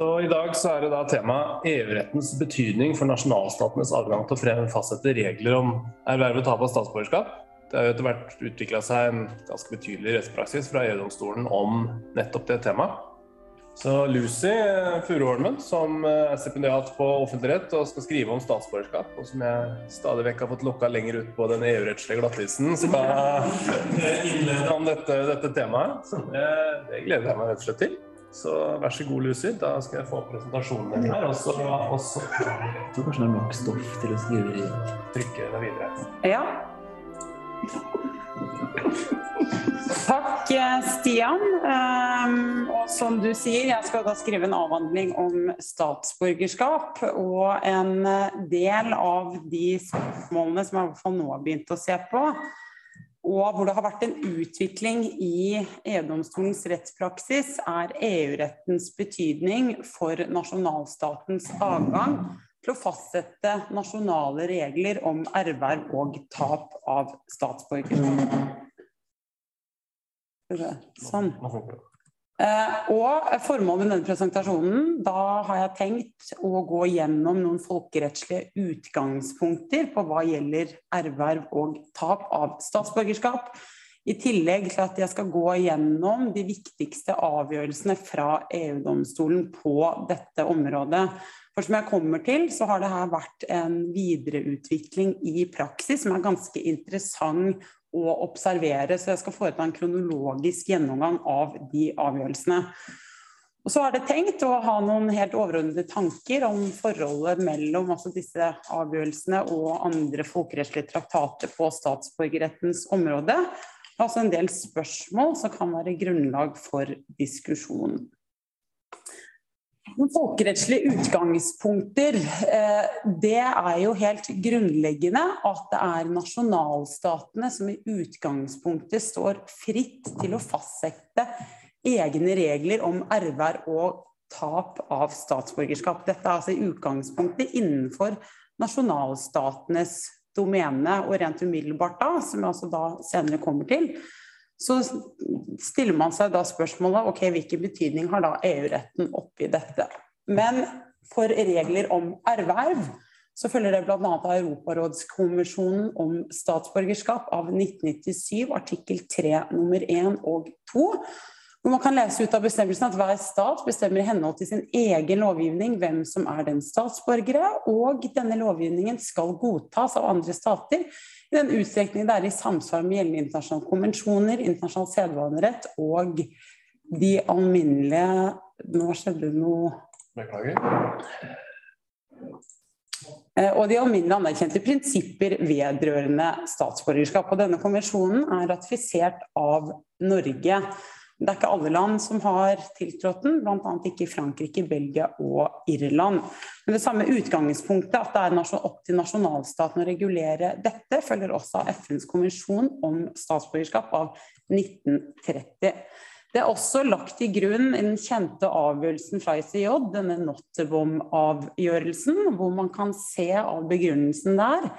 Så I dag så er det da tema EU-rettens betydning for nasjonalstatenes adgang til å fastsette regler om erverv og tap av statsborgerskap. Det har jo etter hvert utvikla seg en ganske betydelig rettspraksis fra EU-domstolen om nettopp det temaet. Så Lucy Furuholmen, som er stipendiat på offentlig rett og skal skrive om statsborgerskap, og som jeg stadig vekk har fått lokka lenger ut på den EU-rettslige glattisen, skal innlede om dette, dette temaet. Så det, det gleder jeg meg rett og slett til. Så vær så god, Lucy. Da skal jeg få presentasjonen din her. Og så, Jeg tror kanskje det er nok stoff til å skrive i. trykke deg videre. Ja. Takk, Stian. Um, og som du sier, jeg skal da skrive en avhandling om statsborgerskap. Og en del av de spørsmålene som jeg i hvert fall nå har begynt å se på, og hvor det har vært en utvikling i EU-domstolens rettspraksis, er EU-rettens betydning for nasjonalstatens adgang til å fastsette nasjonale regler om erverv og tap av statsborgere. Sånn. Eh, og formålet med denne presentasjonen, da har jeg tenkt å gå gjennom noen folkerettslige utgangspunkter på hva gjelder erverv og tap av statsborgerskap. I tillegg til at jeg skal gå gjennom de viktigste avgjørelsene fra EU-domstolen på dette området. For som jeg kommer til, så har det her vært en videreutvikling i praksis som er ganske interessant å observere. Så jeg skal foreta en kronologisk gjennomgang av de avgjørelsene. Og så er det tenkt å ha noen helt overordnede tanker om forholdet mellom altså disse avgjørelsene og andre folkerettslige traktater på statsborgerrettens område. Altså en del spørsmål som kan være grunnlag for diskusjon. Folkerettslige utgangspunkter, det er jo helt grunnleggende at det er nasjonalstatene som i utgangspunktet står fritt til å fastsette egne regler om erverv og tap av statsborgerskap. Dette er altså i utgangspunktet innenfor nasjonalstatenes domene, og rent umiddelbart da, som jeg altså da senere kommer til, så stiller man seg da spørsmålet ok, hvilken betydning har da EU-retten oppi dette. Men for regler om erverv så følger det bl.a. av Europarådskonvensjonen om statsborgerskap av 1997, artikkel 3 nummer 1 og 2. Hvor man kan lese ut av bestemmelsen at hver stat bestemmer i henhold til sin egen lovgivning hvem som er den statsborgere, og denne lovgivningen skal godtas av andre stater i den utstrekning det er i samsvar med gjeldende internasjonale konvensjoner, internasjonal sedvanerett og de alminnelige Nå skjedde det noe Beklager. Og de alminnelig anerkjente prinsipper vedrørende statsborgerskap. Og denne konvensjonen er ratifisert av Norge. Det er ikke alle land som har tiltrådt den, bl.a. ikke Frankrike, Belgia og Irland. Men det samme utgangspunktet, at det er opp til nasjonalstaten å regulere dette, følger også av FNs konvensjon om statsborgerskap av 1930. Det er også lagt til grunn den kjente avgjørelsen fra ICJ, denne Nottebom-avgjørelsen, hvor man kan se av begrunnelsen der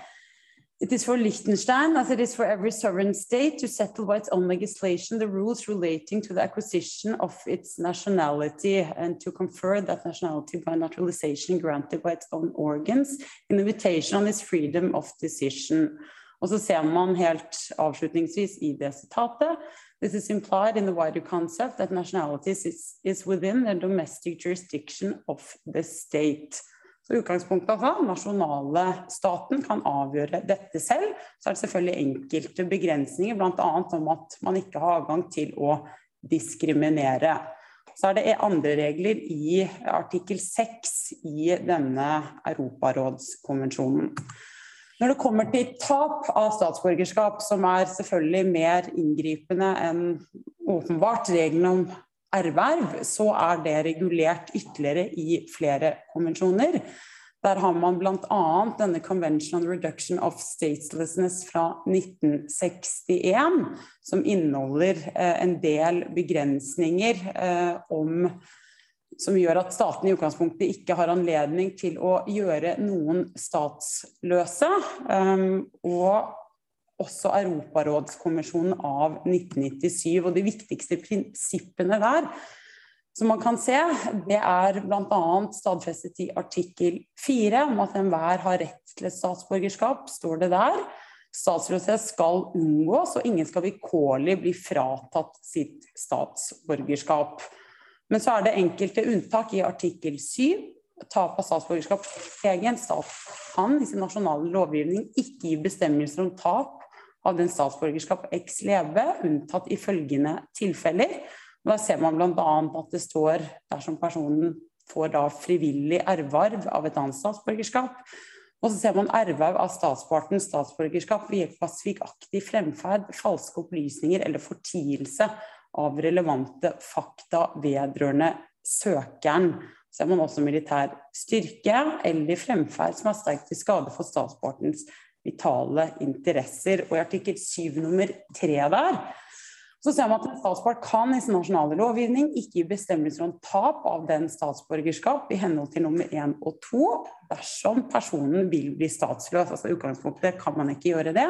It is for Liechtenstein, as it is for every sovereign state, to settle by its own legislation the rules relating to the acquisition of its nationality and to confer that nationality by naturalization granted by its own organs in invitation on its freedom of decision. Og så ser man helt avslutningsvis i det sitatet This is implied in the wider concept that nationality is, is within the domestic jurisdiction of the state. Så utgangspunktet at nasjonale staten kan avgjøre dette selv. Så er det selvfølgelig enkelte begrensninger, bl.a. om at man ikke har adgang til å diskriminere. Så er det andre regler i artikkel 6 i denne Europarådskonvensjonen. Når det kommer til tap av statsborgerskap, som er selvfølgelig mer inngripende enn åpenbart reglene om erverv, så er det regulert ytterligere i flere konvensjoner. Der har man bl.a. denne Convention on Reduction of Statelessness fra 1961, som inneholder en del begrensninger om som gjør at statene i utgangspunktet ikke har anledning til å gjøre noen statsløse. Og også Europarådskonvensjonen av 1997. Og de viktigste prinsippene der som man kan se, det er bl.a. stadfestet i artikkel 4 om at enhver har rett til et statsborgerskap, står det der. Statsløshet skal unngås, og ingen skal vilkårlig bli fratatt sitt statsborgerskap. Men så er det enkelte unntak i artikkel 7. Tap av statsborgerskap egen stat kan i sin nasjonale lovgivning ikke gi bestemmelser om tap av den statsborgerskap ex leve, unntatt i følgende tilfeller. Da ser man bl.a. at det står dersom personen får da frivillig erverv av et annet statsborgerskap. Og så ser man erverv av statspartens statsborgerskap ved hjelp av svikaktig fremferd, falske opplysninger eller fortielse av relevante fakta vedrørende søkeren. Så ser man også militær styrke eller fremferd som er sterkt til skade for statspartens vitale interesser. Og i artikkel 7 nummer 3 der så ser man at en statspart kan i sin nasjonale lovgivning ikke gi bestemmelser om tap av den statsborgerskap i henhold til nummer 1 og 2 dersom personen vil bli statsløs. Altså I utgangspunktet kan man ikke gjøre det.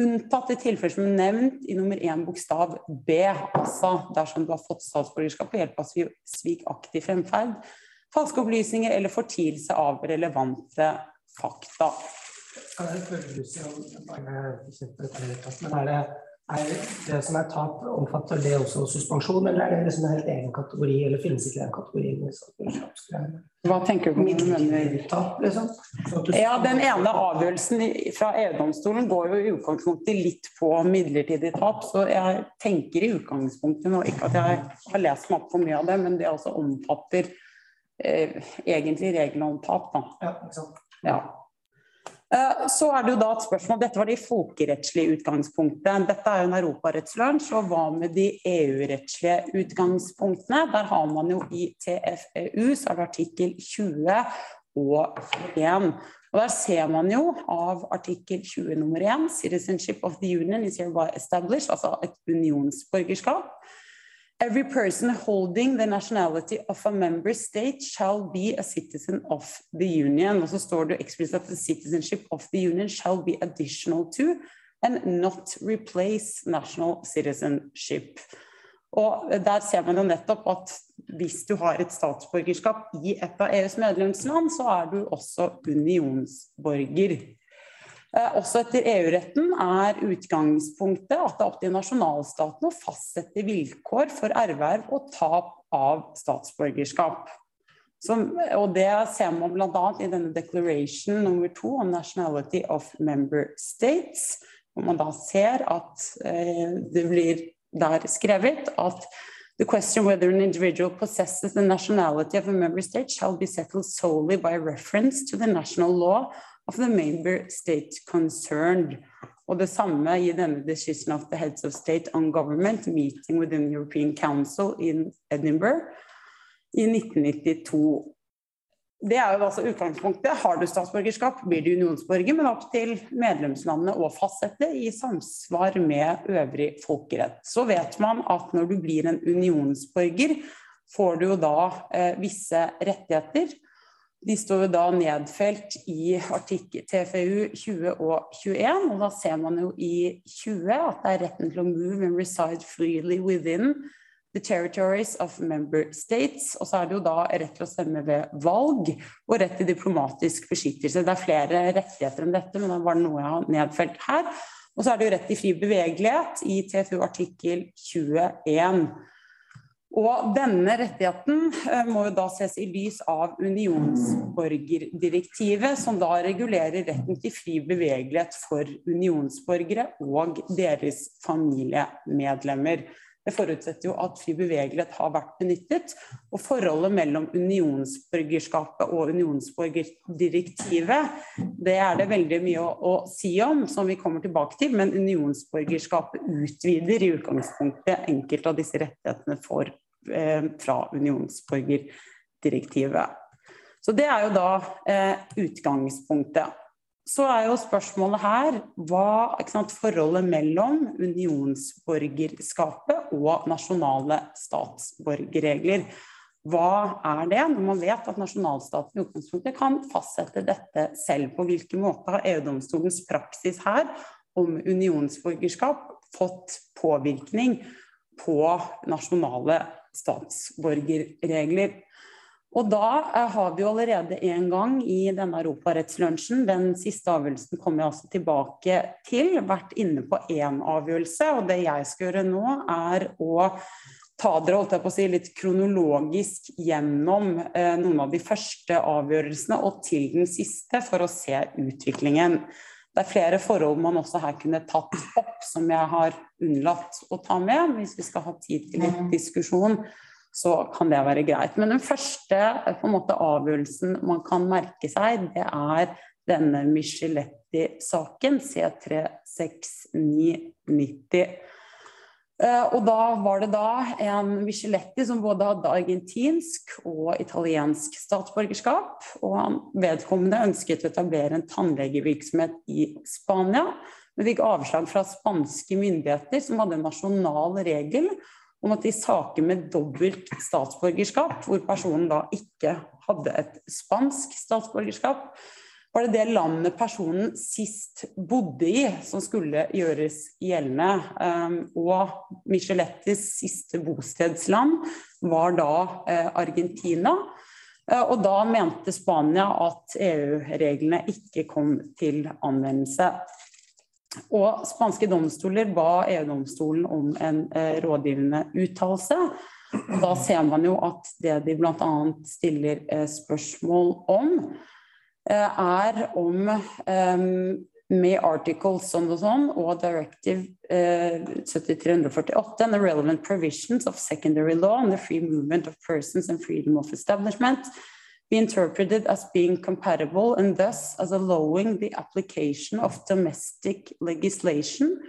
Unntatt i tilfeller som er nevnt i nummer 1 bokstav B, altså dersom du har fått statsborgerskap ved hjelp av svikaktig fremferd, falske opplysninger eller fortielse av relevante fakta. Kan jeg spørre Lucy om men er det er det som er tap, omfatter det også suspensjon, eller er det liksom en helt egen kategori, eller finnes ikke den kategorien? Hva tenker du på? Midlertidig tap, liksom? Ja, Den ene avgjørelsen fra EU-domstolen går jo i utgangspunktet litt på midlertidig tap. Så jeg tenker i utgangspunktet nå ikke at jeg har lest meg opp for mye av det, men det også omfatter eh, egentlig reglene om tap. Da. Ja, ikke sant. Ja. Eh, så er det jo da et spørsmål, Dette var det folkerettslige utgangspunktet. Dette er jo en europarettslunsj. Og hva med de EU-rettslige utgangspunktene? Der har man jo i TFEU så er det artikkel 20 og 21. Og Der ser man jo av artikkel 20 nummer 1 Citizenship of the Union is hereby established, altså et unionsborgerskap. Every person holding the nationality of a member state shall be a citizen of the union. Og så står det eksplisitt at the citizenship of the union shall be additional to and not replace national citizenship. Og der ser man jo nettopp at hvis du har et statsborgerskap i et av EUs medlemsland, så er du også unionsborger. Eh, også etter EU-retten er utgangspunktet at det er opp til nasjonalstaten å fastsette vilkår for erverv og tap av statsborgerskap. Som, og det ser man bl.a. i denne declaration nummer to om nationality of member states, hvor man da ser at eh, det blir der skrevet at The question whether an individual possesses the nationality of a member state shall be settled solely by reference to the national law of the member state concerned. Og det samme i denne decision of the heads of state on government meeting within the European Council in Edinburgh i 1992. Det er jo altså utgangspunktet. Har du statsborgerskap, blir du unionsborger, men opp til medlemslandene å fastsette i samsvar med øvrig folkerett. Så vet man at når du blir en unionsborger, får du jo da eh, visse rettigheter. De står da nedfelt i artikkel TFU 20 og 21, og da ser man jo i 20 at det er retten til å move and reside freely within the territories of member states. Og så er det jo da rett til å stemme ved valg og rett til diplomatisk beskyttelse. Det er flere rettigheter enn dette, men det var noe jeg har nedfelt her. Og så er det jo rett til fri bevegelighet i TFU artikkel 21. Og denne rettigheten eh, må jo da ses i lys av unionsborgerdirektivet, som da regulerer retten til fri bevegelighet for unionsborgere og deres familiemedlemmer. Det forutsetter jo at fri bevegelighet har vært benyttet. Og forholdet mellom unionsborgerskapet og unionsborgerdirektivet, det er det veldig mye å, å si om, som vi kommer tilbake til. Men unionsborgerskapet utvider i utgangspunktet enkelte av disse rettighetene for, eh, fra unionsborgerdirektivet. Så det er jo da eh, utgangspunktet. Så er jo spørsmålet her hva sant, forholdet mellom unionsborgerskapet og nasjonale statsborgerregler. Hva er det, når man vet at nasjonalstaten i utgangspunktet kan fastsette dette selv? På hvilken måte har EU-domstolens praksis her om unionsborgerskap fått påvirkning på nasjonale statsborgerregler. Og da eh, har vi allerede en gang i denne europarettslunsjen, den siste avgjørelsen kommer jeg altså tilbake til, vært inne på én avgjørelse. Og det jeg skal gjøre nå, er å ta dere holdt jeg på å si, litt kronologisk gjennom eh, noen av de første avgjørelsene og til den siste, for å se utviklingen. Det er flere forhold man også her kunne tatt opp, som jeg har unnlatt å ta med, hvis vi skal ha tid til litt diskusjon så kan det være greit. Men den første måte, avgjørelsen man kan merke seg, det er denne Micheletti-saken, C36990. Eh, og da var det da en Micheletti som både hadde argentinsk og italiensk statsborgerskap. Og han vedkommende ønsket å etablere en tannlegevirksomhet i Spania, men fikk avslag fra spanske myndigheter som hadde en nasjonal regel om at i saker med dobbelt statsborgerskap, hvor personen da ikke hadde et spansk statsborgerskap, var det det landet personen sist bodde i, som skulle gjøres gjeldende. Ehm, og Michelettis siste bostedsland var da eh, Argentina. Eh, og da mente Spania at EU-reglene ikke kom til anvendelse. Og spanske domstoler ba EU-domstolen om en eh, rådgivende uttalelse. Da ser man jo at det de bl.a. stiller eh, spørsmål om, eh, er om eh, med articles sånn og sånn og directive eh, 7348 and the relevant provisions of secondary law and the free movement of persons and freedom of establishment be interpreted as being compatible and thus as allowing the application of domestic legislation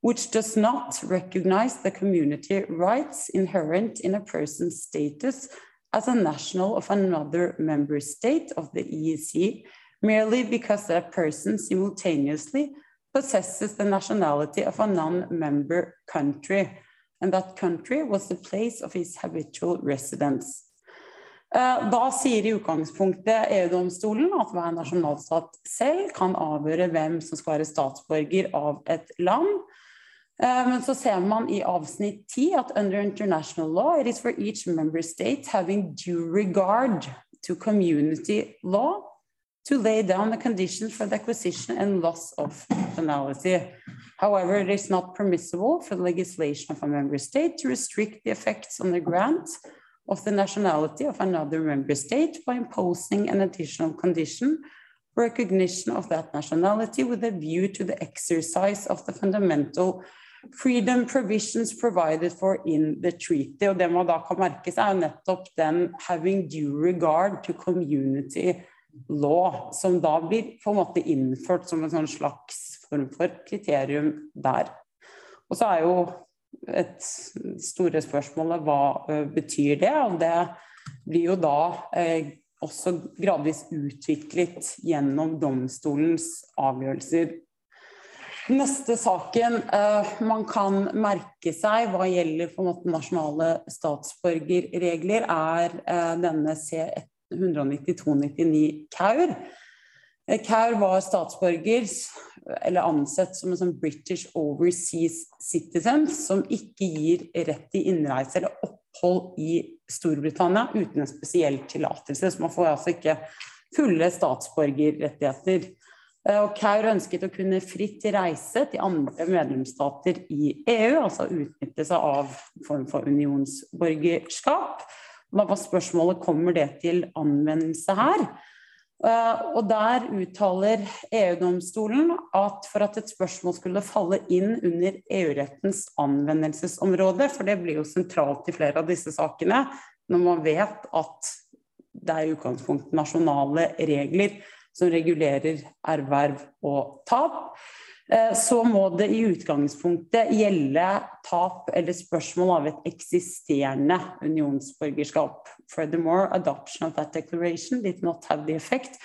which does not recognize the community rights inherent in a person's status as a national of another member state of the EEC merely because that person simultaneously possesses the nationality of a non-member country and that country was the place of his habitual residence. Eh, da sier i utgangspunktet EU-domstolen at hver nasjonalstat selv kan avgjøre hvem som skal være statsborger av et land. Eh, men så ser man i avsnitt 10 at under international law it is for each member state having due regard to community law to lay down the conditions for the acquisition and loss of nationality. However, it is not permissible for the legislation of a member state to restrict the effects on the grant of the nationality of another member state by imposing an additional condition for recognition of that nationality with a view to the exercise of the fundamental freedom provisions provided for in the treaty. Og det man da kan merke seg, er nettopp den 'having due regard to community law', som da blir på en måte innført som en sånn slags form for kriterium der. Og så er jo et store spørsmålet hva betyr det? Og det blir jo da også gradvis utviklet gjennom domstolens avgjørelser. Neste saken uh, man kan merke seg hva gjelder måte nasjonale statsborgerregler, er denne C19299 Kaur. Kaur var statsborger eller ansett som en sånn British overseas citizen som ikke gir rett til innreise eller opphold i Storbritannia uten en spesiell tillatelse. Så man får altså ikke fulle statsborgerrettigheter. Eh, og Kaur ønsket å kunne fritt reise til andre medlemsstater i EU, altså utnytte seg av form for unionsborgerskap. Da var spørsmålet kommer det til anvendelse her. Eh, og der uttaler EU-domstolen at for at et spørsmål skulle falle inn under EU-rettens anvendelsesområde, for det blir jo sentralt i flere av disse sakene, når man vet at det er i utgangspunktet nasjonale regler som regulerer erverv og tap, så må det i utgangspunktet gjelde tap eller spørsmål av et eksisterende unionsborgerskap. Furthermore, adoption of that declaration did not have the effect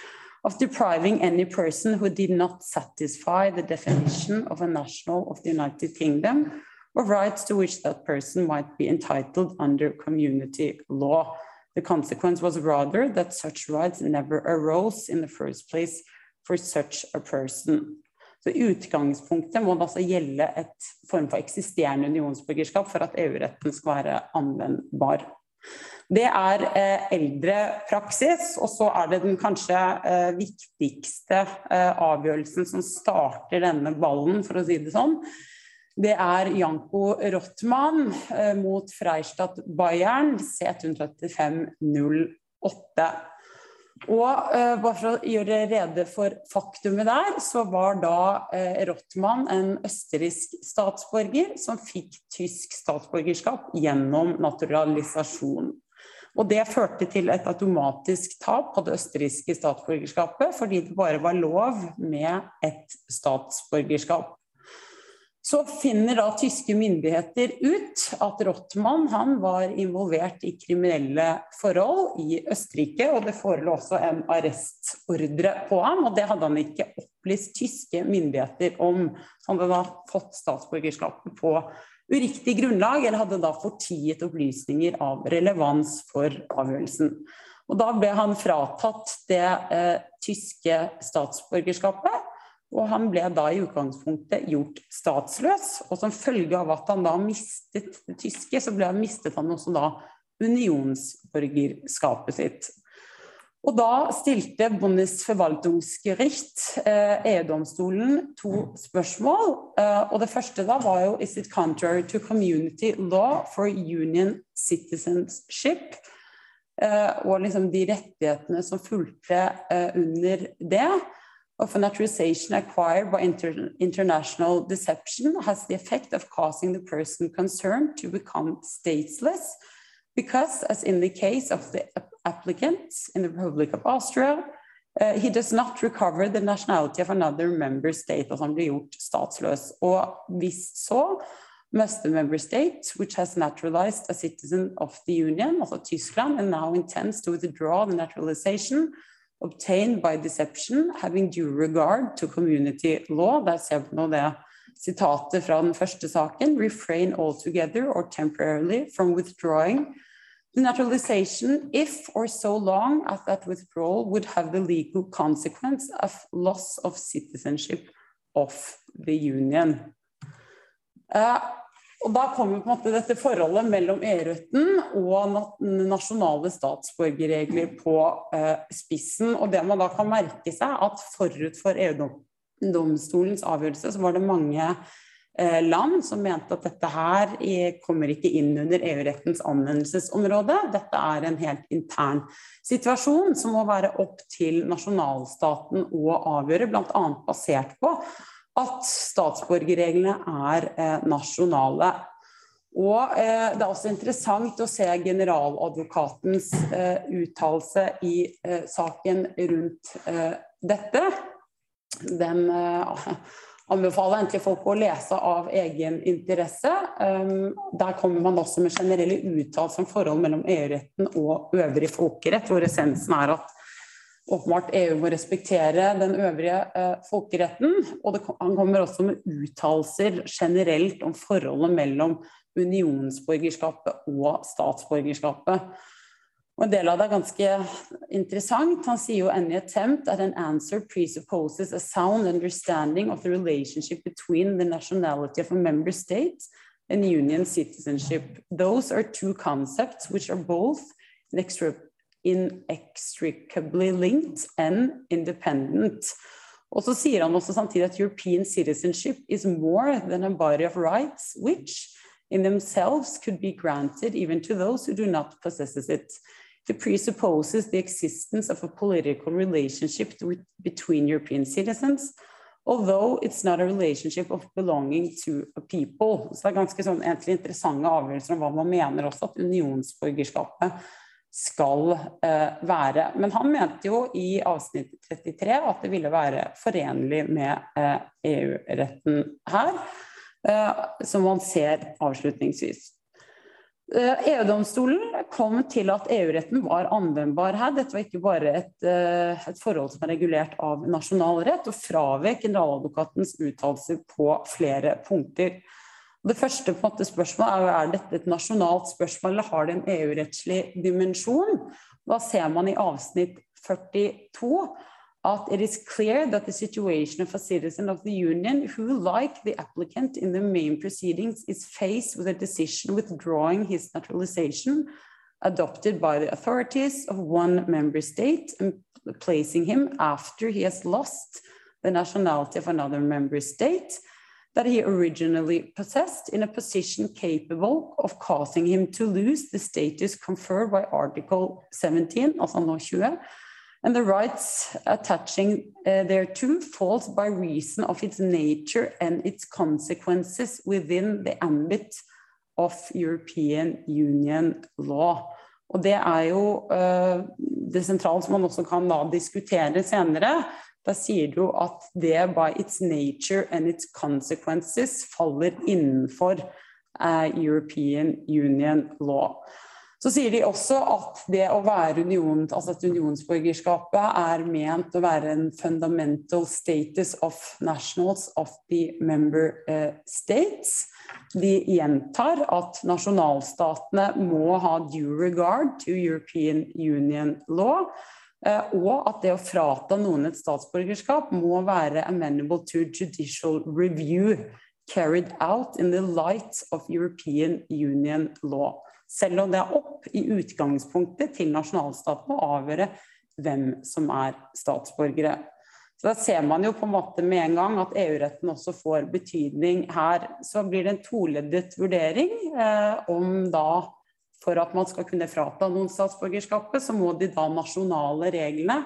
of depriving any person who did not satisfy the definition of a national of the United Kingdom of rights to which that person might be entitled under community law. The consequence was rather that such rights never arose in the first place for such a person. Så utgangspunktet må det altså gjelde et form for eksisterende unionsborgerskap for at EU-retten skal være anvendbar. Det er eh, eldre praksis, og så er det den kanskje eh, viktigste eh, avgjørelsen som starter denne ballen, for å si det sånn. Det er Janko Rottmann eh, mot Freistadt Bayern C13508. Og eh, bare for å gjøre rede for faktumet der, så var da eh, Rottmann en østerriksk statsborger som fikk tysk statsborgerskap gjennom naturalisasjon. Og det førte til et automatisk tap på det østerrikske statsborgerskapet, fordi det bare var lov med ett statsborgerskap. Så finner da tyske myndigheter ut at Rottmann han var involvert i kriminelle forhold i Østerrike, og det forelå også en arrestordre på ham, og det hadde han ikke opplyst tyske myndigheter om. Han hadde da fått statsborgerskapet på uriktig grunnlag, eller hadde da fortiet opplysninger av relevans for avgjørelsen. Og da ble han fratatt det eh, tyske statsborgerskapet. Og han ble da i utgangspunktet gjort statsløs. Og som følge av at han da mistet det tyske, så ble han, mistet han også da unionsborgerskapet sitt. Og da stilte Bundesverwaltungsgericht, eh, EU-domstolen, to spørsmål. Eh, og det første da var jo Is it contrary to community law for union citizenship? Eh, og liksom de rettighetene som fulgte under det of a naturalization acquired by inter international deception has the effect of causing the person concerned to become stateless because, as in the case of the applicant in the Republic of Austria, uh, he does not recover the nationality of another member state, altså han blir gjort statsløs. Og must the member state, which has naturalized a citizen of the Union, altså Tyskland, and now intends to withdraw the naturalization, obtained by deception, having due regard to community law. Der ser vi nå det sitatet fra den første saken. Refrain altogether or temporarily from withdrawing the naturalization if or so long as that withdrawal would have the legal consequence of loss of citizenship of the union. Uh, og Da kommer på en måte dette forholdet mellom EU-retten og nasjonale statsborgerregler på eh, spissen. Og det man da kan merke seg, at forut for EU-domstolens avgjørelse, så var det mange eh, land som mente at dette her kommer ikke inn under EU-rettens anvendelsesområde. Dette er en helt intern situasjon som må være opp til nasjonalstaten å avgjøre, bl.a. basert på at statsborgerreglene er eh, nasjonale. Og eh, Det er også interessant å se generaladvokatens eh, uttalelse i eh, saken rundt eh, dette. Den eh, anbefaler egentlig folk å lese av egen interesse. Um, der kommer man også med generelle uttalelser om forhold mellom EU-retten og øvrig folkerett, hvor essensen er at åpenbart EU må respektere den øvrige eh, folkeretten. Og det, han kommer også med uttalelser generelt om forholdet mellom unionsborgerskapet og statsborgerskapet. Og En del av det er ganske interessant. Han sier jo any attempt at an answer presupposes a sound understanding of the relationship between the nationality of a member state and union citizenship. Those are two concepts which are both inextricably linked and independent. Og så sier han også samtidig at European citizenship is more than a body of rights, which in themselves could be granted even to those who do not possess it. It presupposes the existence of a political relationship between European citizens, although it's not a relationship of belonging to a people. Så det er ganske sånn interessante avgjørelser om hva man mener også at unionsborgerskapet skal eh, være. Men han mente jo i avsnitt 33 at det ville være forenlig med eh, EU-retten her, eh, som man ser avslutningsvis. EU-domstolen kom til at EU-retten var anvendbar her. Dette var ikke bare et, et, forhold som er regulert av nasjonal rett, og fravek generaladvokatens uttalelser på flere punkter. Det første måte spørsmålet er er dette et nasjonalt spørsmål eller har det en EU-rettslig dimensjon. Da ser man i avsnitt 42 at it is clear that the situation of a citizen of the Union who, like the applicant in the main proceedings, is faced with a decision withdrawing his naturalization adopted by the authorities of one member state and placing him after he has lost the nationality of another member state that he originally possessed in a position capable of causing him to lose the status conferred by Article 17, altså nå 20, and the rights attaching uh, thereto falls by reason of its nature and its consequences within the ambit of European Union law. Og det er jo uh, det sentrale som man også kan da diskutere senere. Da sier du at det by its nature and its consequences faller innenfor uh, European Union law. Så sier de også at det å være union, altså at unionsborgerskapet er ment å være en fundamental status of nationals of the member uh, states. De gjentar at nasjonalstatene må ha due regard to European Union law. Uh, og at det å frata noen et statsborgerskap må være amenable to judicial review carried out in the light of European Union law selv om det er opp i utgangspunktet til nasjonalstaten å avgjøre hvem som er statsborgere. Så Da ser man jo på en måte med en gang at EU-retten også får betydning her. Så blir det en toleddet vurdering eh, om da for at man skal kunne frata noen statsborgerskapet, så må de da nasjonale reglene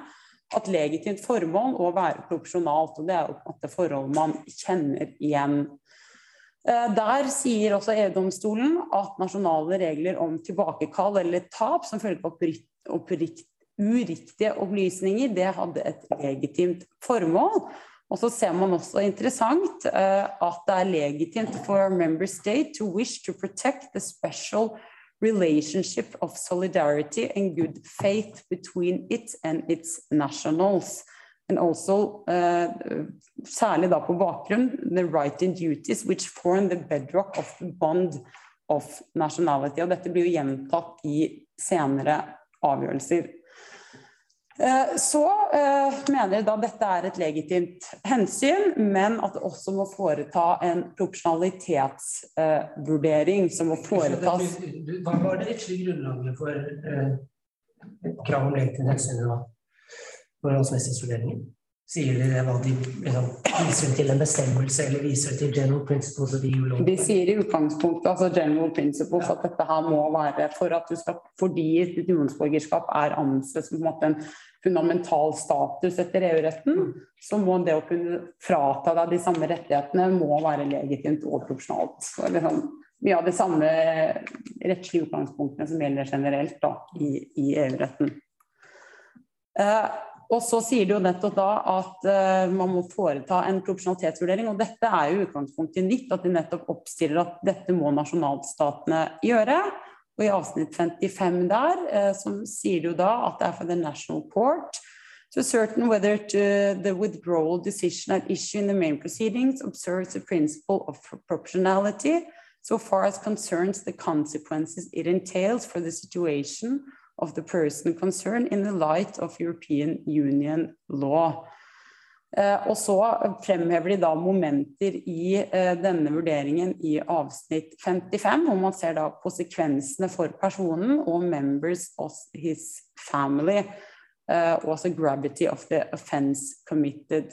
ha et legitimt formål og være proporsjonalt. og Det er jo på en måte forhold man kjenner igjen. Eh, der sier også EU-domstolen at nasjonale regler om tilbakekall eller tap som følge av uriktige opplysninger, det hadde et legitimt formål. Og så ser man også interessant uh, at det er legitimt for member state to wish to protect the special relationship of solidarity and good faith between it and its nationals and also uh, særlig da på bakgrunn the right and duties which form the bedrock of the bond of nationality. Og dette blir jo gjentatt i senere avgjørelser. Uh, så uh, mener da dette er et legitimt hensyn, men at det også må foreta en proporsjonalitetsvurdering som må foretas Hva var det rettslige grunnlaget for krav om legitimt hensyn? da? forholdsmessighetsvurderingen? Sier de det hva de liksom, viser til en bestemmelse, eller viser til general principles of EU law? De sier i utgangspunktet altså general principles at dette her må være for at du skal, fordi et unionsborgerskap er ansett som en, måte, en fundamental status etter EU-retten, så må det å kunne frata deg de samme rettighetene må være legitimt og proporsjonalt. Så liksom, mye av de samme rettslige utgangspunktene som gjelder generelt da, i, i EU-retten. Eh, og så sier de jo nettopp da at eh, man må foreta en proporsjonalitetsvurdering. Og dette er jo utgangspunktet nytt, at de nettopp oppstiller at dette må nasjonalstatene gjøre. Og i avsnitt 55 der uh, så sier jo da at det er for the national court to certain whether to the withdrawal decision at issue in the main proceedings observes the principle of proportionality so far as concerns the consequences it entails for the situation of the person concerned in the light of European Union law. Uh, og så fremhever de da momenter i uh, denne vurderingen i avsnitt 55, hvor man ser da konsekvensene for personen og members of his family. Uh, og altså gravity of the offence committed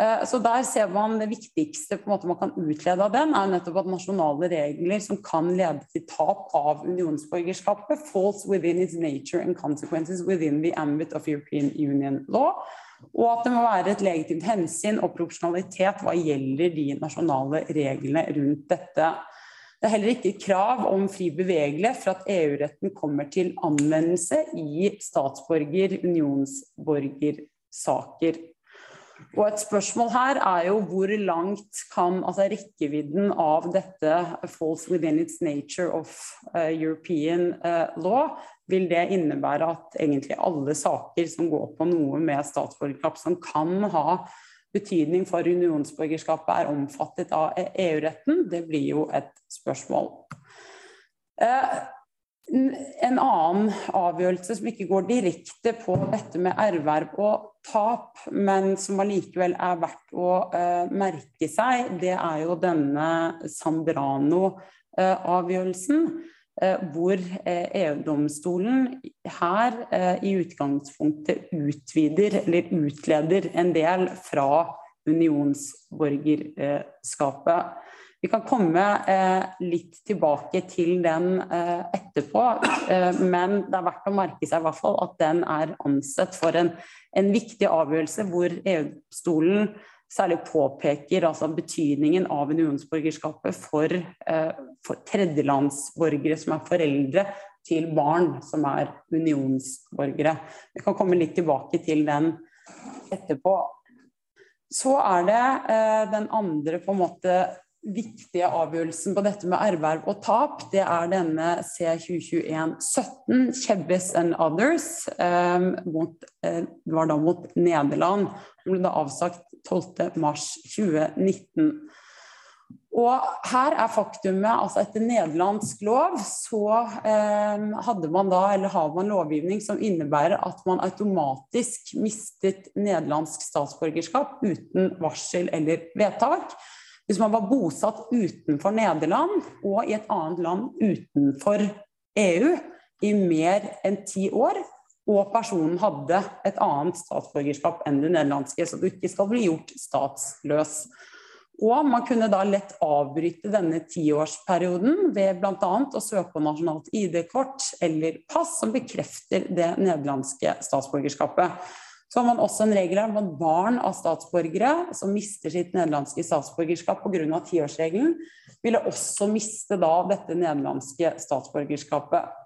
Eh, så der ser man det viktigste på en måte man kan utlede av den, er nettopp at nasjonale regler som kan lede til tap av unionsborgerskapet, falls within its nature and consequences within the ambit of European Union law. Og at det må være et legitimt hensyn og proporsjonalitet hva gjelder de nasjonale reglene rundt dette. Det er heller ikke krav om fri bevegelighet for at EU-retten kommer til anvendelse i statsborger-, unionsborgersaker. Og et spørsmål her er jo hvor langt kan altså rekkevidden av dette falls within its nature of uh, European uh, law, vil det innebære at egentlig alle saker som går på noe med statsborgerskap som kan ha betydning for unionsborgerskapet, er omfattet av EU-retten? Det blir jo et spørsmål. Uh, En annen avgjørelse som ikke går direkte på dette med erverv og tap, men som allikevel er verdt å uh, merke seg, det er jo denne Sambrano-avgjørelsen. Uh, hvor uh, EU-domstolen her i utgangspunktet utvider eller utleder en del fra unionsborgerskapet. Vi kan komme eh, litt tilbake til den eh, etterpå, eh, men det er verdt å merke seg i hvert fall at den er ansett for en, en viktig avgjørelse hvor EU-stolen særlig påpeker altså betydningen av unionsborgerskapet for, eh, for tredjelandsborgere som er foreldre til barn som er unionsborgere. Vi kan komme litt tilbake til den etterpå. Så er det eh, den andre på en måte viktige avgjørelsen på dette med erverv og tap, det er denne C2021-17, Chebbes and Others, eh, mot, eh, var da mot Nederland. Den ble da avsagt 12.3.2019. Og her er faktumet altså etter nederlandsk lov så eh, hadde man da, eller har man lovgivning som innebærer at man automatisk mistet nederlandsk statsborgerskap uten varsel eller vedtak. Hvis man var bosatt utenfor Nederland og i et annet land utenfor EU i mer enn ti år, og personen hadde et annet statsborgerskap enn det nederlandske, så du ikke skal bli gjort statsløs. Og man kunne da lett avbryte denne tiårsperioden ved bl.a. å søke på nasjonalt ID-kort eller pass som bekrefter det nederlandske statsborgerskapet. Så har man også en regel om at barn av statsborgere som mister sitt nederlandske statsborgerskap pga. tiårsregelen, ville også miste da dette nederlandske statsborgerskapet.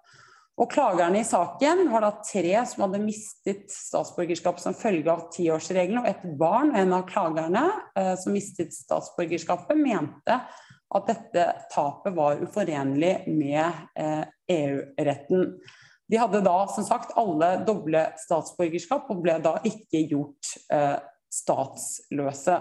Og Klagerne i saken var da tre som hadde mistet statsborgerskap som følge av tiårsregelen, og et barn, en av klagerne eh, som mistet statsborgerskapet, mente at dette tapet var uforenlig med eh, EU-retten. De hadde da som sagt alle doble statsborgerskap og ble da ikke gjort eh, statsløse.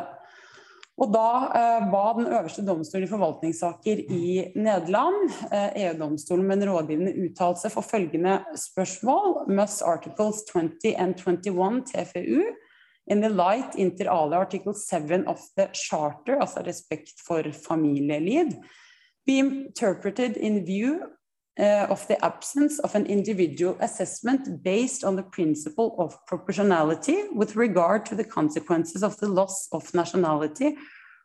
Og da eh, ba den øverste domstolen i forvaltningssaker i Nederland, eh, EU-domstolen med en rådgivende uttalelse for følgende spørsmål Must articles 20 and 21 TFU in the light inter alia article 7 of the charter, altså respekt for familieliv, be interpreted in view uh, of the absence of an individual assessment based on the principle of proportionality with regard to the consequences of the loss of nationality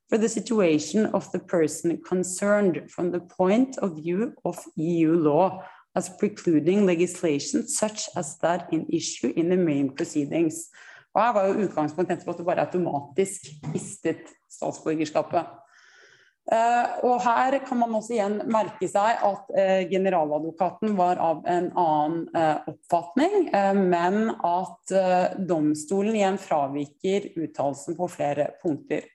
for the situation of the person concerned from the point of view of EU law as precluding legislation such as that in issue in the main proceedings. Og her var jo utgangspunktet at det bare automatisk mistet statsborgerskapet. Uh, og her kan man også igjen merke seg at uh, generaladvokaten var av en annen uh, oppfatning, men at domstolen igjen fraviker uttalelsen på flere punkter.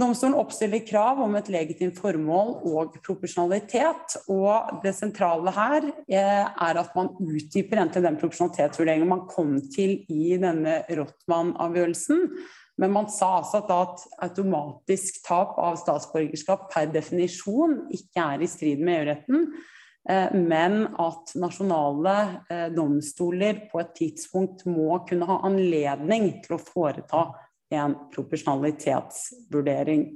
Domstolen oppstiller krav om et legitimt formål og proporsjonalitet. Og det sentrale her er at man utdyper den proporsjonalitetsvurderingen man kom til i denne Rottmann-avgjørelsen. Men man sa altså at automatisk tap av statsborgerskap per definisjon ikke er i strid med EU-retten, eh, men at nasjonale eh, domstoler på et tidspunkt må kunne ha anledning til å foreta en proporsjonalitetsvurdering.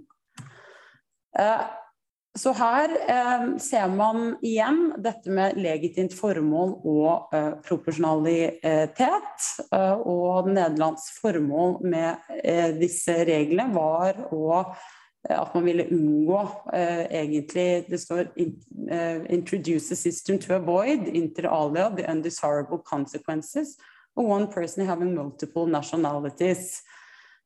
Så her eh, ser man igjen dette med legitimt formål og eh, proporsjonalitet. Eh, og Nederlands formål med eh, disse reglene var å, eh, at man ville unngå eh, egentlig Det står 'introduce a system to avoid inter alia the undesirable consequences of one person having multiple nationalities'.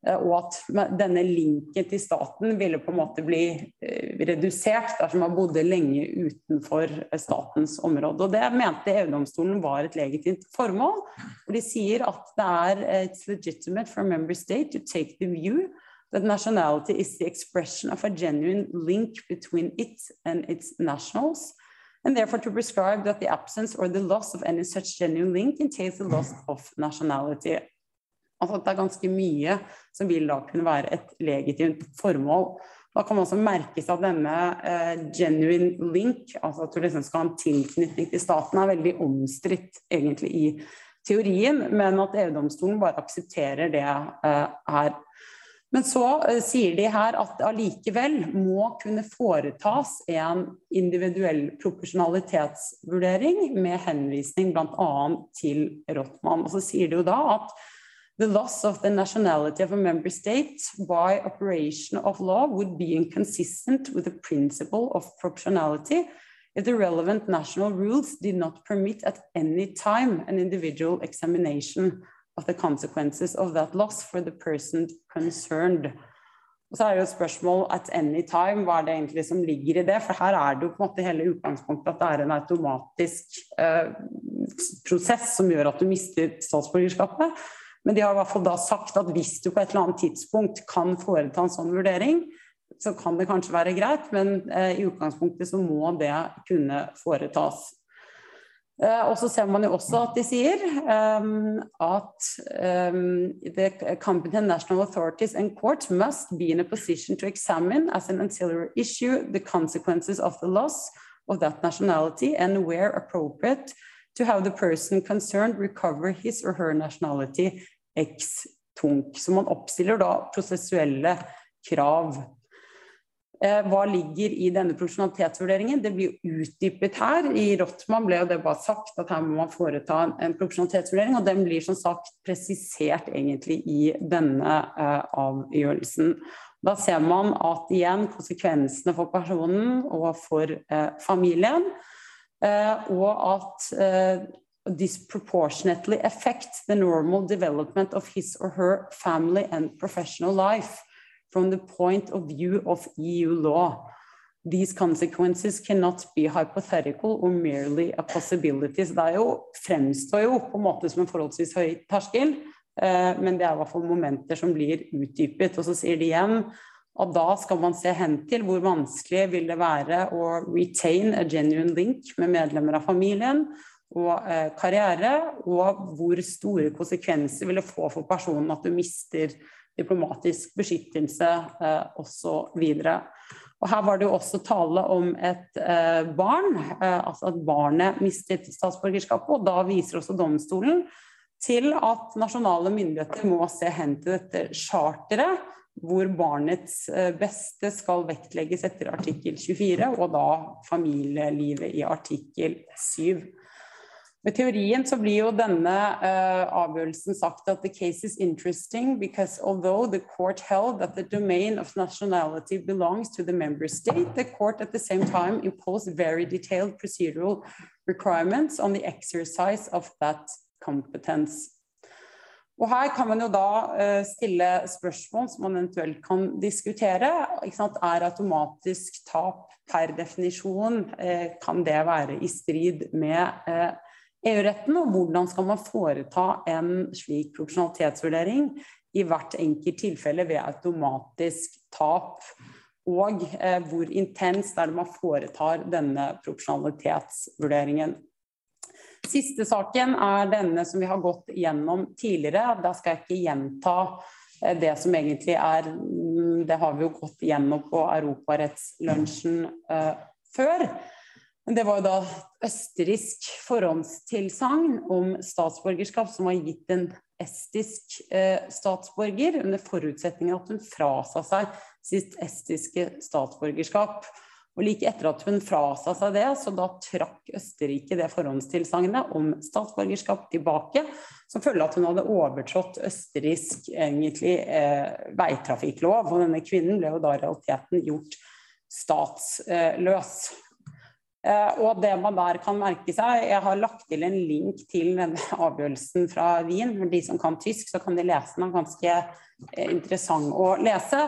Eh, og at denne linken til staten ville på en måte bli eh, redusert dersom man bodde lenge utenfor eh, statens område. Og Det mente EU-domstolen var et legitimt formål. Og de sier at det er it's legitimate for a member state to take the view that nationality is the expression of a genuine link between it and its nationals. And therefore to prescribe that the absence or the loss of any such genuine link entails the loss of nationality. Altså at det er ganske mye som vil da kunne være et legitimt formål. Da kan man også merke seg at denne eh, genuine link, altså at du liksom skal ha en tilknytning til staten, er veldig omstridt egentlig i teorien, men at EU-domstolen bare aksepterer det eh, her. Men så eh, sier de her at det allikevel må kunne foretas en individuell proporsjonalitetsvurdering med henvisning bl.a. til Rottmann. Og så sier de jo da at the loss of the nationality of a member state by operation of law would be inconsistent with the principle of proportionality if the relevant national rules did not permit at any time an individual examination of the consequences of that loss for the person concerned. Og så er det jo spørsmål at any time, hva er det egentlig som ligger i det? For her er det jo på en måte hele utgangspunktet at det er en automatisk eh, prosess som gjør at du mister statsborgerskapet. Men de har i hvert fall da sagt at hvis du på et eller annet tidspunkt kan foreta en sånn vurdering, så kan det kanskje være greit, men eh, i utgangspunktet så må det kunne foretas. Eh, og så ser man jo også at de sier um, at um, the competent national authorities and courts must be in a position to examine as an ancillary issue the consequences of the loss of that nationality and where appropriate to have the person concerned recover his or her nationality ex tunc. Så man oppstiller da prosessuelle krav. Eh, hva ligger i denne proporsjonalitetsvurderingen? Det blir utdypet her. I Rottmann ble det bare sagt at her må man foreta en, proporsjonalitetsvurdering, og den blir som sagt presisert egentlig i denne uh, avgjørelsen. Da ser man at igjen konsekvensene for personen og for uh, familien og at disproportionately affect the normal development of his or her family and professional life from the point of view of EU law. These consequences cannot be hypothetical or merely a possibility. Så det jo, fremstår jo på en måte som en forholdsvis høy terskel, uh, men det er i hvert fall momenter som blir utdypet. Og så sier de igjen og da skal man se hen til hvor vanskelig vil det være å retain a genuine link med medlemmer av familien og eh, karriere, og hvor store konsekvenser vil det få for personen at du mister diplomatisk beskyttelse eh, osv. Og her var det jo også tale om et eh, barn, eh, altså at barnet mistet statsborgerskapet. Og da viser også domstolen til at nasjonale myndigheter må se hen til dette charteret hvor barnets eh, beste skal vektlegges etter artikkel 24, og da familielivet i artikkel 7. Med teorien så blir jo denne uh, avgjørelsen sagt at the case is interesting because although the court held that the domain of nationality belongs to the member state, the court at the same time imposed very detailed procedural requirements on the exercise of that competence. Og her kan man jo da uh, stille spørsmål som man eventuelt kan diskutere. Er automatisk tap per definisjon, uh, kan det være i strid med uh, EU-retten? Og hvordan skal man foreta en slik proporsjonalitetsvurdering i hvert enkelt tilfelle ved automatisk tap? Og hvor intenst er det man foretar denne proporsjonalitetsvurderingen? Siste saken er denne som vi har gått gjennom tidligere. Da skal jeg ikke gjenta eh, det som egentlig er mm, Det har vi jo gått gjennom på Europarettslunsjen uh, før. Det var jo da østerriksk forhåndstilsagn om statsborgerskap som var gitt en estisk uh, statsborger, under forutsetning at hun frasa seg sitt estiske statsborgerskap. Og like etter at hun frasa seg det, så da trakk Østerrike det forhåndstilsagnet om statsborgerskap tilbake, som følge at hun hadde overtrådt østerriksk egentlig eh, veitrafikklov. Og denne kvinnen ble jo da realiteten gjort statsløs. Eh, og det man der kan merke seg Jeg har lagt til en link til denne avgjørelsen fra Wien. For de som kan tysk, så kan de lese den. Ganske eh, interessant å lese.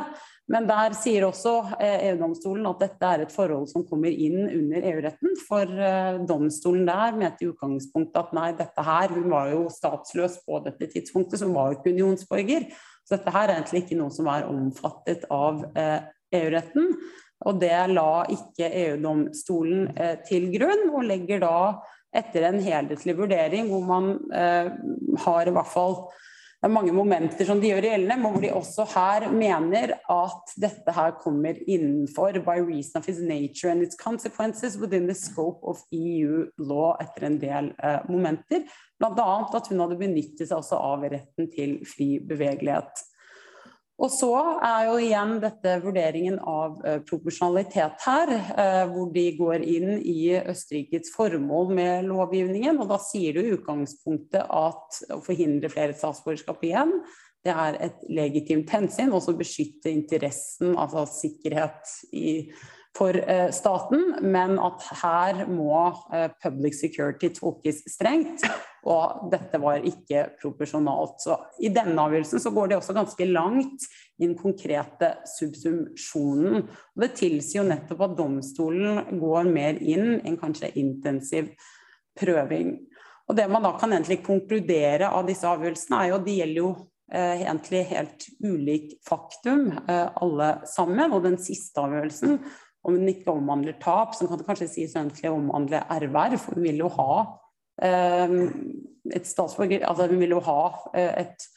Men der sier også eh, EU-domstolen at dette er et forhold som kommer inn under EU-retten. For eh, domstolen der mente i utgangspunktet at nei, dette her Hun var jo statsløs på dette tidspunktet, så hun var jo ikke unionsborger. Så dette her er egentlig ikke noe som er omfattet av eh, EU-retten. Og det la ikke EU-domstolen til grunn, og legger da etter en helhetlig vurdering hvor man har i hvert fall det er mange momenter som de gjør gjeldende, men hvor de også her mener at dette her kommer innenfor by reason of its nature and its consequences within the scope of EU law etter en del eh, momenter. Bl.a. at hun hadde benyttet seg også av retten til fri bevegelighet. Og så er jo igjen dette vurderingen av uh, proporsjonalitet her, uh, hvor de går inn i Østerrikes formål med lovgivningen. Og da sier du i utgangspunktet at å forhindre flere statsborgerskap igjen, det er et legitimt hensyn. og så beskytte interessen, altså sikkerhet i for eh, staten, men at her må eh, public security tolkes strengt. Og dette var ikke proporsjonalt. Så I denne avgjørelsen så går det også ganske langt i den konkrete subsumpsjonen. Og det tilsier jo nettopp at domstolen går mer inn enn kanskje intensiv prøving. Og Det man da kan egentlig konkludere av disse avgjørelsene, er jo at de gjelder jo eh, egentlig helt ulik faktum, alle sammen. Og den siste avgjørelsen om den ikke omhandler tap, så kan det kanskje sies egentlig omhandle erverv. Hun vil jo ha eh, et statsborger, altså hun vil jo ha eh, et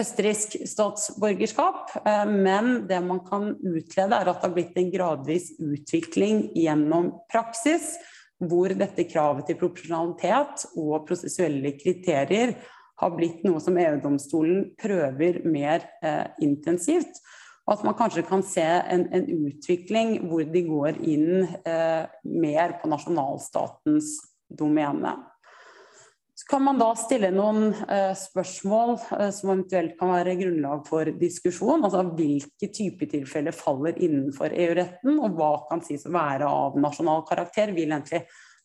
østerriksk statsborgerskap. Eh, men det man kan utlede, er at det har blitt en gradvis utvikling gjennom praksis, hvor dette kravet til proporsjonalitet og prosessuelle kriterier har blitt noe som EU-domstolen prøver mer eh, intensivt. Og at man kanskje kan se en, en utvikling hvor de går inn eh, mer på nasjonalstatens domene. Så kan man da stille noen eh, spørsmål eh, som eventuelt kan være grunnlag for diskusjon. Altså hvilke typer tilfeller faller innenfor EU-retten, og hva kan sies å være av nasjonal karakter? Vil egentlig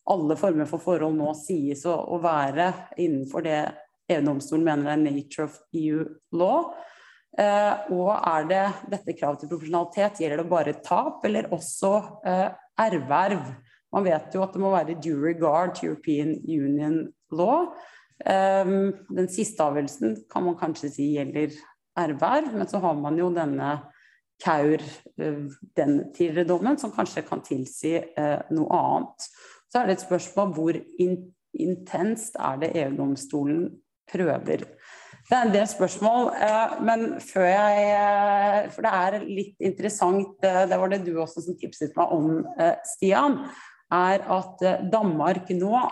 alle former for forhold nå sies å, å være innenfor det EU-domstolen mener er nature of EU law? Eh, og er det dette kravet til proporsjonalitet, gjelder det bare tap, eller også eh, erverv? Man vet jo at det må være due regard to European Union law. Eh, den siste avgjørelsen kan man kanskje si gjelder erverv, men så har man jo denne Kaur, den tidligere dommen, som kanskje kan tilsi noe annet. Så er det et spørsmål hvor intenst er det EU-domstolen prøver. Det er en del spørsmål, eh, men før jeg eh, For det er litt interessant, eh, det var det du også som tipset meg om, Stian, er at Danmark nå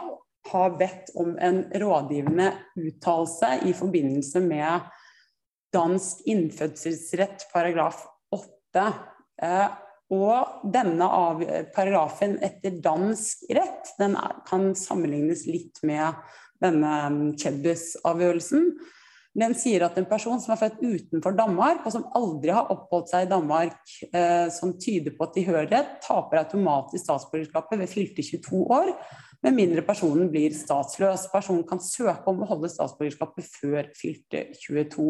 har bedt om en rådgivende uttalelse i forbindelse med dansk innfødselsrett paragraf 8. Og denne paragrafen etter dansk rett den kan sammenlignes litt med denne Chebus-avgjørelsen. Den sier at en person som er født utenfor Danmark, og som aldri har oppholdt seg i Danmark, eh, som tyder på tilhørighet, taper automatisk statsborgerskapet ved fylte 22 år, med mindre personen blir statsløs. Personen kan søke om å holde statsborgerskapet før fylte 22.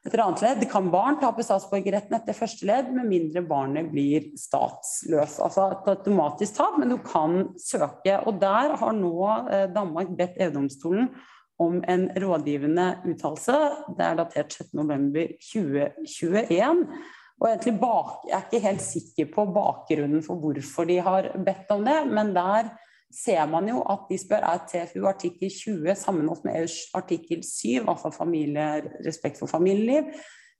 Etter annet ledd kan barn tape statsborgerretten etter første ledd, med mindre barnet blir statsløs. Altså et automatisk tap, men du kan søke. Og der har nå eh, Danmark bedt EU-domstolen om en rådgivende uttalelse. Det er datert 6.11.2021. Og egentlig Jeg er ikke helt sikker på bakgrunnen for hvorfor de har bedt om det, men der ser man jo at de spør er TFU artikkel 20 sammenholdt med EUs artikkel 7, altså familie, respekt for familieliv,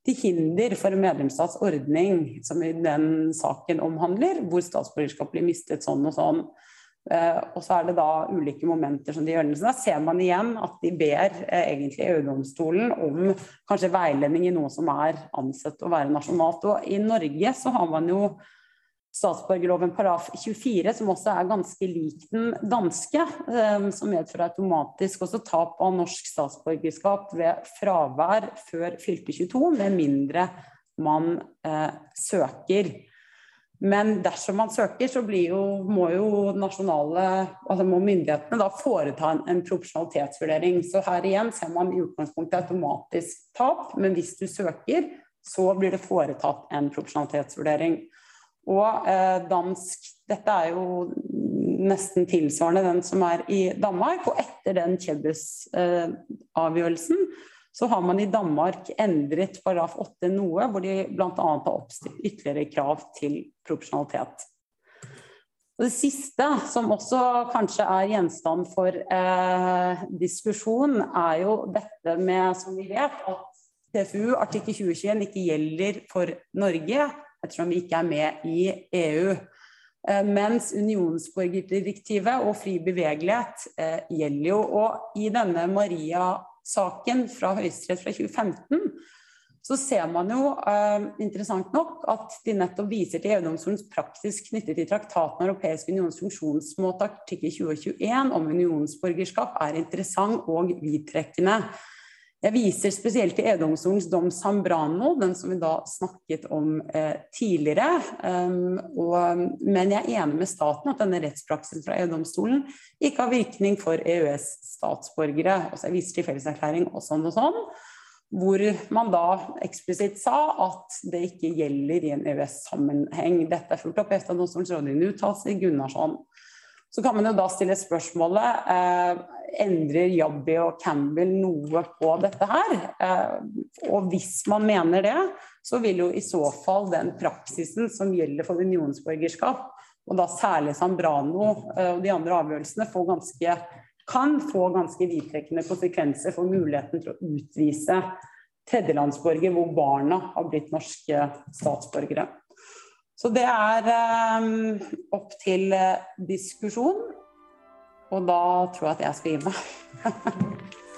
til hinder for en medlemsstats ordning, som i den saken omhandler, hvor statsborgerskap blir mistet sånn og sånn. Uh, og så er det da ulike momenter som de gjør. Så da ser man igjen at de ber uh, egentlig EU-domstolen om kanskje veiledning i noe som er ansett å være nasjonalt. Og i Norge så har man jo statsborgerloven paraf 24, som også er ganske lik den danske, uh, som medfører automatisk også tap av norsk statsborgerskap ved fravær før fylte 22, med mindre man søker. Men dersom man søker, så jo, må jo nasjonale, altså må myndighetene da foreta en, en proporsjonalitetsvurdering. Så her igjen ser man i utgangspunktet automatisk tap, men hvis du søker, så blir det foretatt en proporsjonalitetsvurdering. Og eh, dansk Dette er jo nesten tilsvarende den som er i Danmark. Og etter den Kjebus-avgjørelsen eh, så har man i Danmark endret paragraf 8 noe, hvor de bl.a. har oppstilt ytterligere krav til proporsjonalitet. Og det siste, som også kanskje er gjenstand for eh, diskusjon, er jo dette med, som vi vet, at TFU artikkel 2021 ikke gjelder for Norge, ettersom vi ikke er med i EU. Eh, mens unionsborgerdirektivet og fri bevegelighet eh, gjelder jo. Og i denne Maria-saken fra Høyesterett fra 2015 så ser man jo eh, interessant nok at de nettopp viser til EU-domstolens praksis knyttet til traktaten Europeisk unions funksjonsmåte artikkel 2021 om unionsborgerskap er interessant og vidtrekkende. Jeg viser spesielt til EU-domstolens dom Sambrano, den som vi da snakket om eh, tidligere. Um, og, men jeg er enig med staten at denne rettspraksisen fra EU-domstolen ikke har virkning for EØS-statsborgere. Altså jeg viser til felleserklæring og sånn og sånn hvor man da eksplisitt sa at det ikke gjelder i en EØS-sammenheng. Dette er fulgt opp etter domstolens rådgivende uttalelse i Gunnarsson. Så kan man jo da stille spørsmålet eh, endrer Jabbi og Campbell noe på dette her. Eh, og hvis man mener det, så vil jo i så fall den praksisen som gjelder for unionsborgerskap, og da særlig Sambrano eh, og de andre avgjørelsene, få ganske kan få ganske vidtrekkende konsekvenser for muligheten til å utvise tredjelandsborger hvor barna har blitt norske statsborgere. Så det er um, opp til diskusjon. Og da tror jeg at jeg skal gi meg.